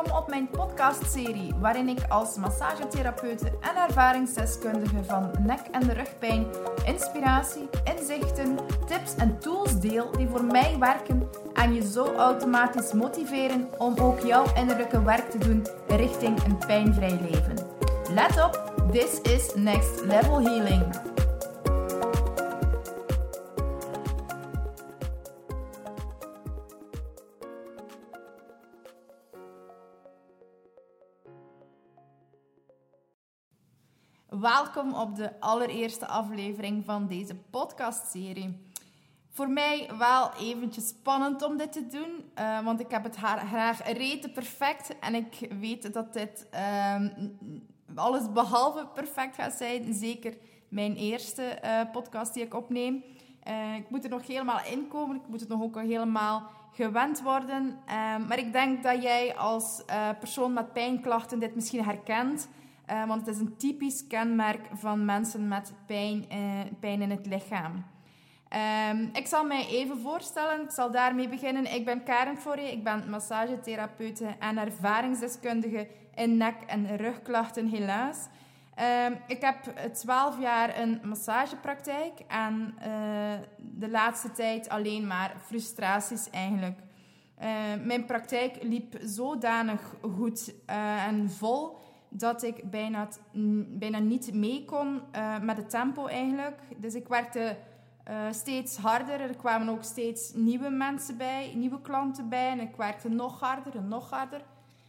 Welkom op mijn podcastserie, waarin ik als massagetherapeute en ervaringsdeskundige van nek- en rugpijn inspiratie, inzichten, tips en tools deel die voor mij werken en je zo automatisch motiveren om ook jouw innerlijke werk te doen richting een pijnvrij leven. Let op, this is Next Level Healing. Welkom op de allereerste aflevering van deze podcastserie. Voor mij wel eventjes spannend om dit te doen, uh, want ik heb het haar graag rete perfect en ik weet dat dit uh, alles behalve perfect gaat zijn. Zeker mijn eerste uh, podcast die ik opneem. Uh, ik moet er nog helemaal in komen, ik moet het nog ook helemaal gewend worden. maar ik denk dat jij als persoon met pijnklachten dit misschien herkent. Uh, want het is een typisch kenmerk van mensen met pijn, uh, pijn in het lichaam. Um, ik zal mij even voorstellen, ik zal daarmee beginnen. Ik ben Karen Foré, ik ben massagetherapeute en ervaringsdeskundige in nek- en rugklachten, helaas. Um, ik heb 12 jaar een massagepraktijk en de laatste tijd alleen maar frustraties eigenlijk. mijn praktijk liep zodanig goed en vol dat ik bijna, bijna niet mee kon uh, met het tempo eigenlijk. Dus ik werkte uh, steeds harder. Er kwamen ook steeds nieuwe mensen bij, nieuwe klanten bij. En ik werkte nog harder en nog harder.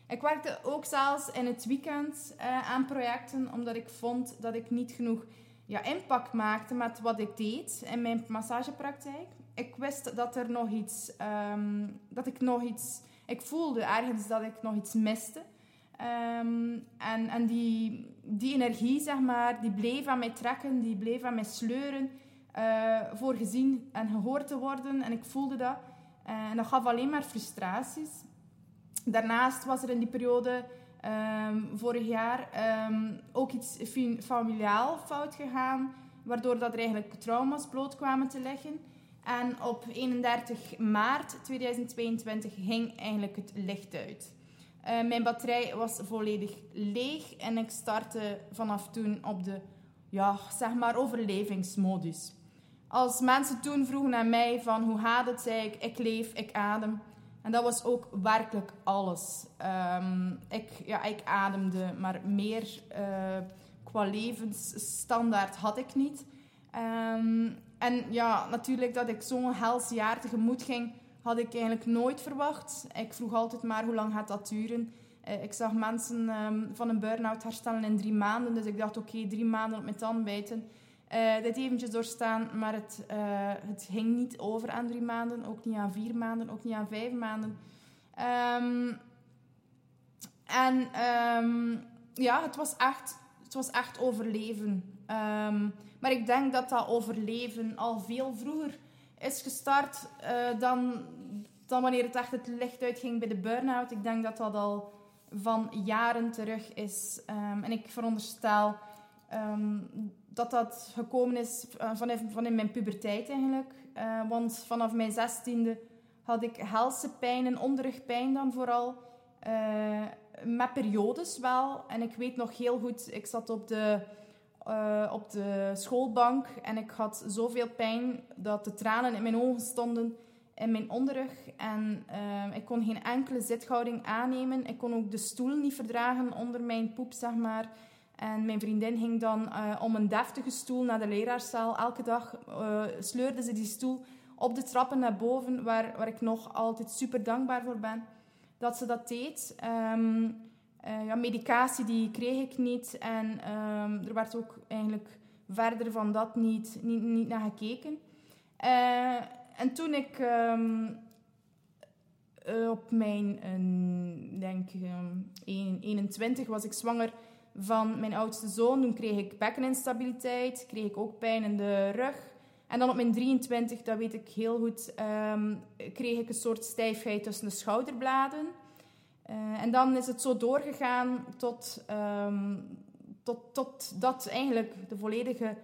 Ik werkte ook zelfs in het weekend uh, aan projecten, omdat ik vond dat ik niet genoeg ja, impact maakte met wat ik deed in mijn massagepraktijk. Ik wist dat er nog iets, um, dat ik nog iets, ik voelde ergens dat ik nog iets miste. Um, en en die, die energie, zeg maar, die bleef aan mij trekken, die bleef aan mij sleuren uh, voor gezien en gehoord te worden. En ik voelde dat. Uh, en dat gaf alleen maar frustraties. Daarnaast was er in die periode, um, vorig jaar, um, ook iets familiaal fout gegaan, waardoor dat er eigenlijk trauma's bloot kwamen te liggen. En op 31 maart 2022 ging eigenlijk het licht uit. Uh, mijn batterij was volledig leeg en ik startte vanaf toen op de ja, zeg maar overlevingsmodus. Als mensen toen vroegen aan mij van hoe gaat het, zei ik, ik leef, ik adem. En dat was ook werkelijk alles. Um, ik, ja, ik ademde, maar meer uh, qua levensstandaard had ik niet. Um, en ja, natuurlijk dat ik zo'n hels jaar tegemoet ging, had ik eigenlijk nooit verwacht. Ik vroeg altijd maar hoe lang gaat dat duren. Uh, ik zag mensen um, van een burn-out herstellen in drie maanden. Dus ik dacht, oké, drie maanden op mijn tand bijten. Uh, dit eventjes doorstaan, maar het, uh, het ging niet over aan drie maanden. Ook niet aan vier maanden, ook niet aan vijf maanden. Um, en um, ja, het was echt, het was echt overleven. maar ik denk dat dat overleven al veel vroeger is gestart uh, dan, dan wanneer het echt het licht uitging bij de burn-out. Ik denk dat dat al van jaren terug is. Um, en ik veronderstel um, dat dat gekomen is van, van in mijn puberteit eigenlijk. Uh, want vanaf mijn zestiende had ik helse pijn en onderrugpijn dan vooral. Met periodes wel. En ik weet nog heel goed, ik zat op de uh, op de schoolbank en ik had zoveel pijn dat de tranen in mijn ogen stonden in mijn onderrug. En uh, ik kon geen enkele zithouding aannemen. Ik kon ook de stoel niet verdragen onder mijn poep, zeg maar. En mijn vriendin ging dan uh, om een deftige stoel naar de leraarzaal. Elke dag sleurde ze die stoel op de trappen naar boven, waar, waar ik nog altijd super dankbaar voor ben dat ze dat deed. Um, uh, ja, medicatie die kreeg ik niet en um, er werd ook eigenlijk verder van dat niet, niet, niet naar gekeken. Uh, en toen ik um, uh, op mijn, denk um, 21 was ik zwanger van mijn oudste zoon. Toen kreeg ik bekkeninstabiliteit, kreeg ik ook pijn in de rug. En dan op mijn 23, dat weet ik heel goed, kreeg ik een soort stijfheid tussen de schouderbladen. Uh, en dan is het zo doorgegaan tot, um, tot, tot dat eigenlijk de volledige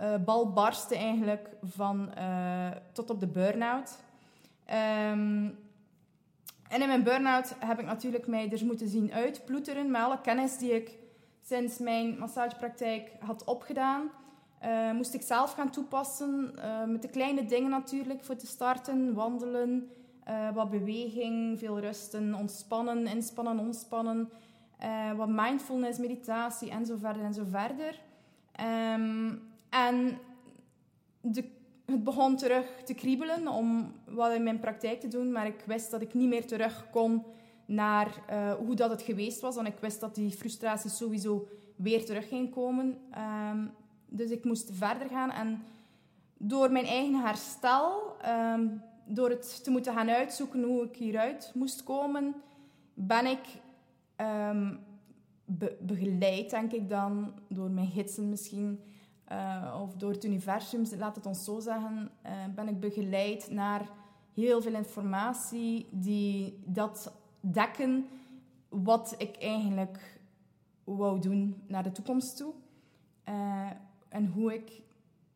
uh, bal barstte eigenlijk van, uh, tot op de burn-out. Um, en in mijn burn-out heb ik natuurlijk mij er moeten zien uitploeteren met alle kennis die ik sinds mijn massagepraktijk had opgedaan. Moest ik zelf gaan toepassen, met de kleine dingen natuurlijk, voor te starten. Wandelen, uh, wat beweging, veel rusten, ontspannen, inspannen, ontspannen. wat mindfulness, meditatie en zo verder en zo verder. Um, en de, het begon terug te kriebelen om wat in mijn praktijk te doen, maar ik wist dat ik niet meer terug kon naar hoe dat het geweest was. En ik wist dat die frustraties sowieso weer terug ging komen. Um, dus ik moest verder gaan en door mijn eigen herstel, ehm, door het te moeten gaan uitzoeken hoe ik hieruit moest komen, ben ik um, begeleid, denk ik dan, door mijn gidsen misschien, uh, of door het universum, laat het ons zo zeggen, uh, ben ik begeleid naar heel veel informatie die dat dekken wat ik eigenlijk wou doen naar de toekomst toe. Uh, en hoe ik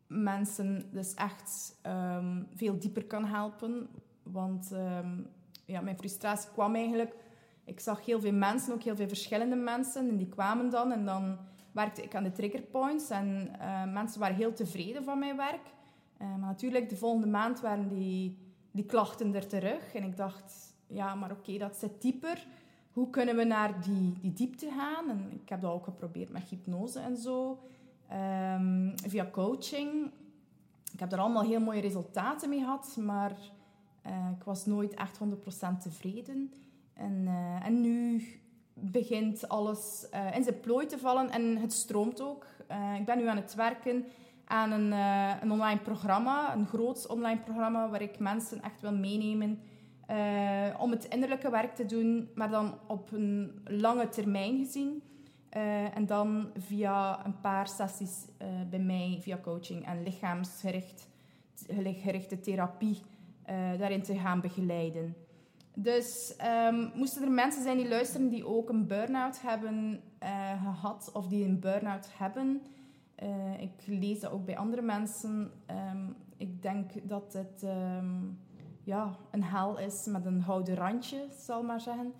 mensen dus echt ehm, veel dieper kan helpen. Want um, ja, mijn frustratie kwam eigenlijk... Ik zag heel veel mensen, ook heel veel verschillende mensen. En die kwamen dan en dan werkte ik aan de triggerpoints. En uh, mensen waren heel tevreden van mijn werk. Uh, maar natuurlijk, de volgende maand waren die, die klachten er terug. En ik dacht, ja, maar oké, dat zit dieper. Hoe kunnen we naar die diepte gaan? En ik heb dat ook geprobeerd met hypnose en zo. Um, via coaching. Ik heb er allemaal heel mooie resultaten mee gehad, maar uh, ik was nooit echt 100% tevreden. En, uh, en nu begint alles uh, in zijn plooi te vallen en het stroomt ook. ik ben nu aan het werken aan een, een online programma, een groot online programma, waar ik mensen echt wil meenemen om het innerlijke werk te doen, maar dan op een lange termijn gezien. Uh, en dan via een paar sessies uh, bij mij, via coaching en lichaamsgerichte therapie, uh, daarin te gaan begeleiden. Dus um, moesten er mensen zijn die luisteren die ook een burn-out hebben gehad of die een burn-out hebben. ik lees dat ook bij andere mensen. Um, ik denk dat het um, ja, een hel is met een houden randje, zal maar zeggen.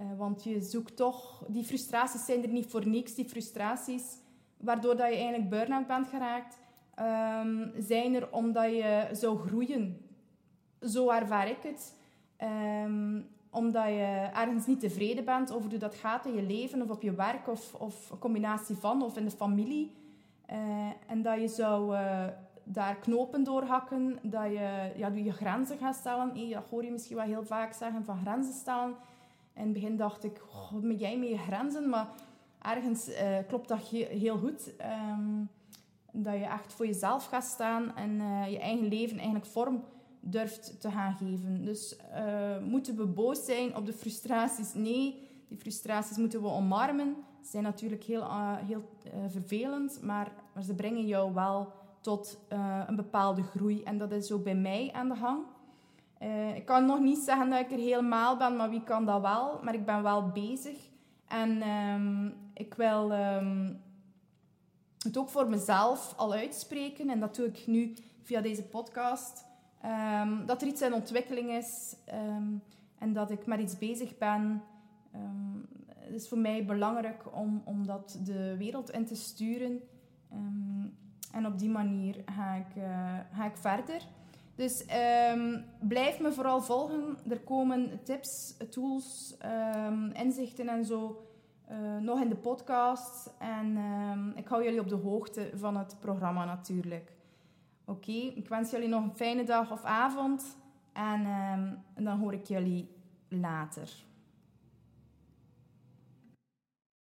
Uh, want je zoekt toch... Die frustraties zijn er niet voor niks. Die frustraties waardoor dat je eigenlijk burn-out bent geraakt, um, zijn er omdat je zou groeien. Zo ervaar ik het. Um, omdat je ergens niet tevreden bent over hoe dat gaat in je leven of op je werk of, of een combinatie van of in de familie. Uh, en dat je zou uh, daar knopen doorhakken, dat je ja, je grenzen gaat stellen. Hey, dat hoor je misschien wel heel vaak zeggen, van grenzen stellen. In het begin dacht ik, wat ben jij met je grenzen? Maar ergens uh, klopt dat heel goed. Um, dat je echt voor jezelf gaat staan en uh, je eigen leven eigenlijk vorm durft te gaan geven. Dus uh, moeten we boos zijn op de frustraties? Nee, die frustraties moeten we omarmen. Ze zijn natuurlijk heel, heel vervelend, maar, maar ze brengen jou wel tot een bepaalde groei. En dat is ook bij mij aan de gang. Uh, ik kan nog niet zeggen dat ik er helemaal ben, maar wie kan dat wel? Maar ik ben wel bezig. En um, ik wil um, het ook voor mezelf al uitspreken. En dat doe ik nu via deze podcast. Um, dat er iets in ontwikkeling is. en dat ik met iets bezig ben. het is voor mij belangrijk om, om dat de wereld in te sturen. en op die manier ga ik, uh, ga ik verder. Dus um, blijf me vooral volgen. Er komen tips, tools, um, inzichten en zo uh, nog in de podcast. En um, ik hou jullie op de hoogte van het programma natuurlijk. Oké, ik wens jullie nog een fijne dag of avond. En dan hoor ik jullie later.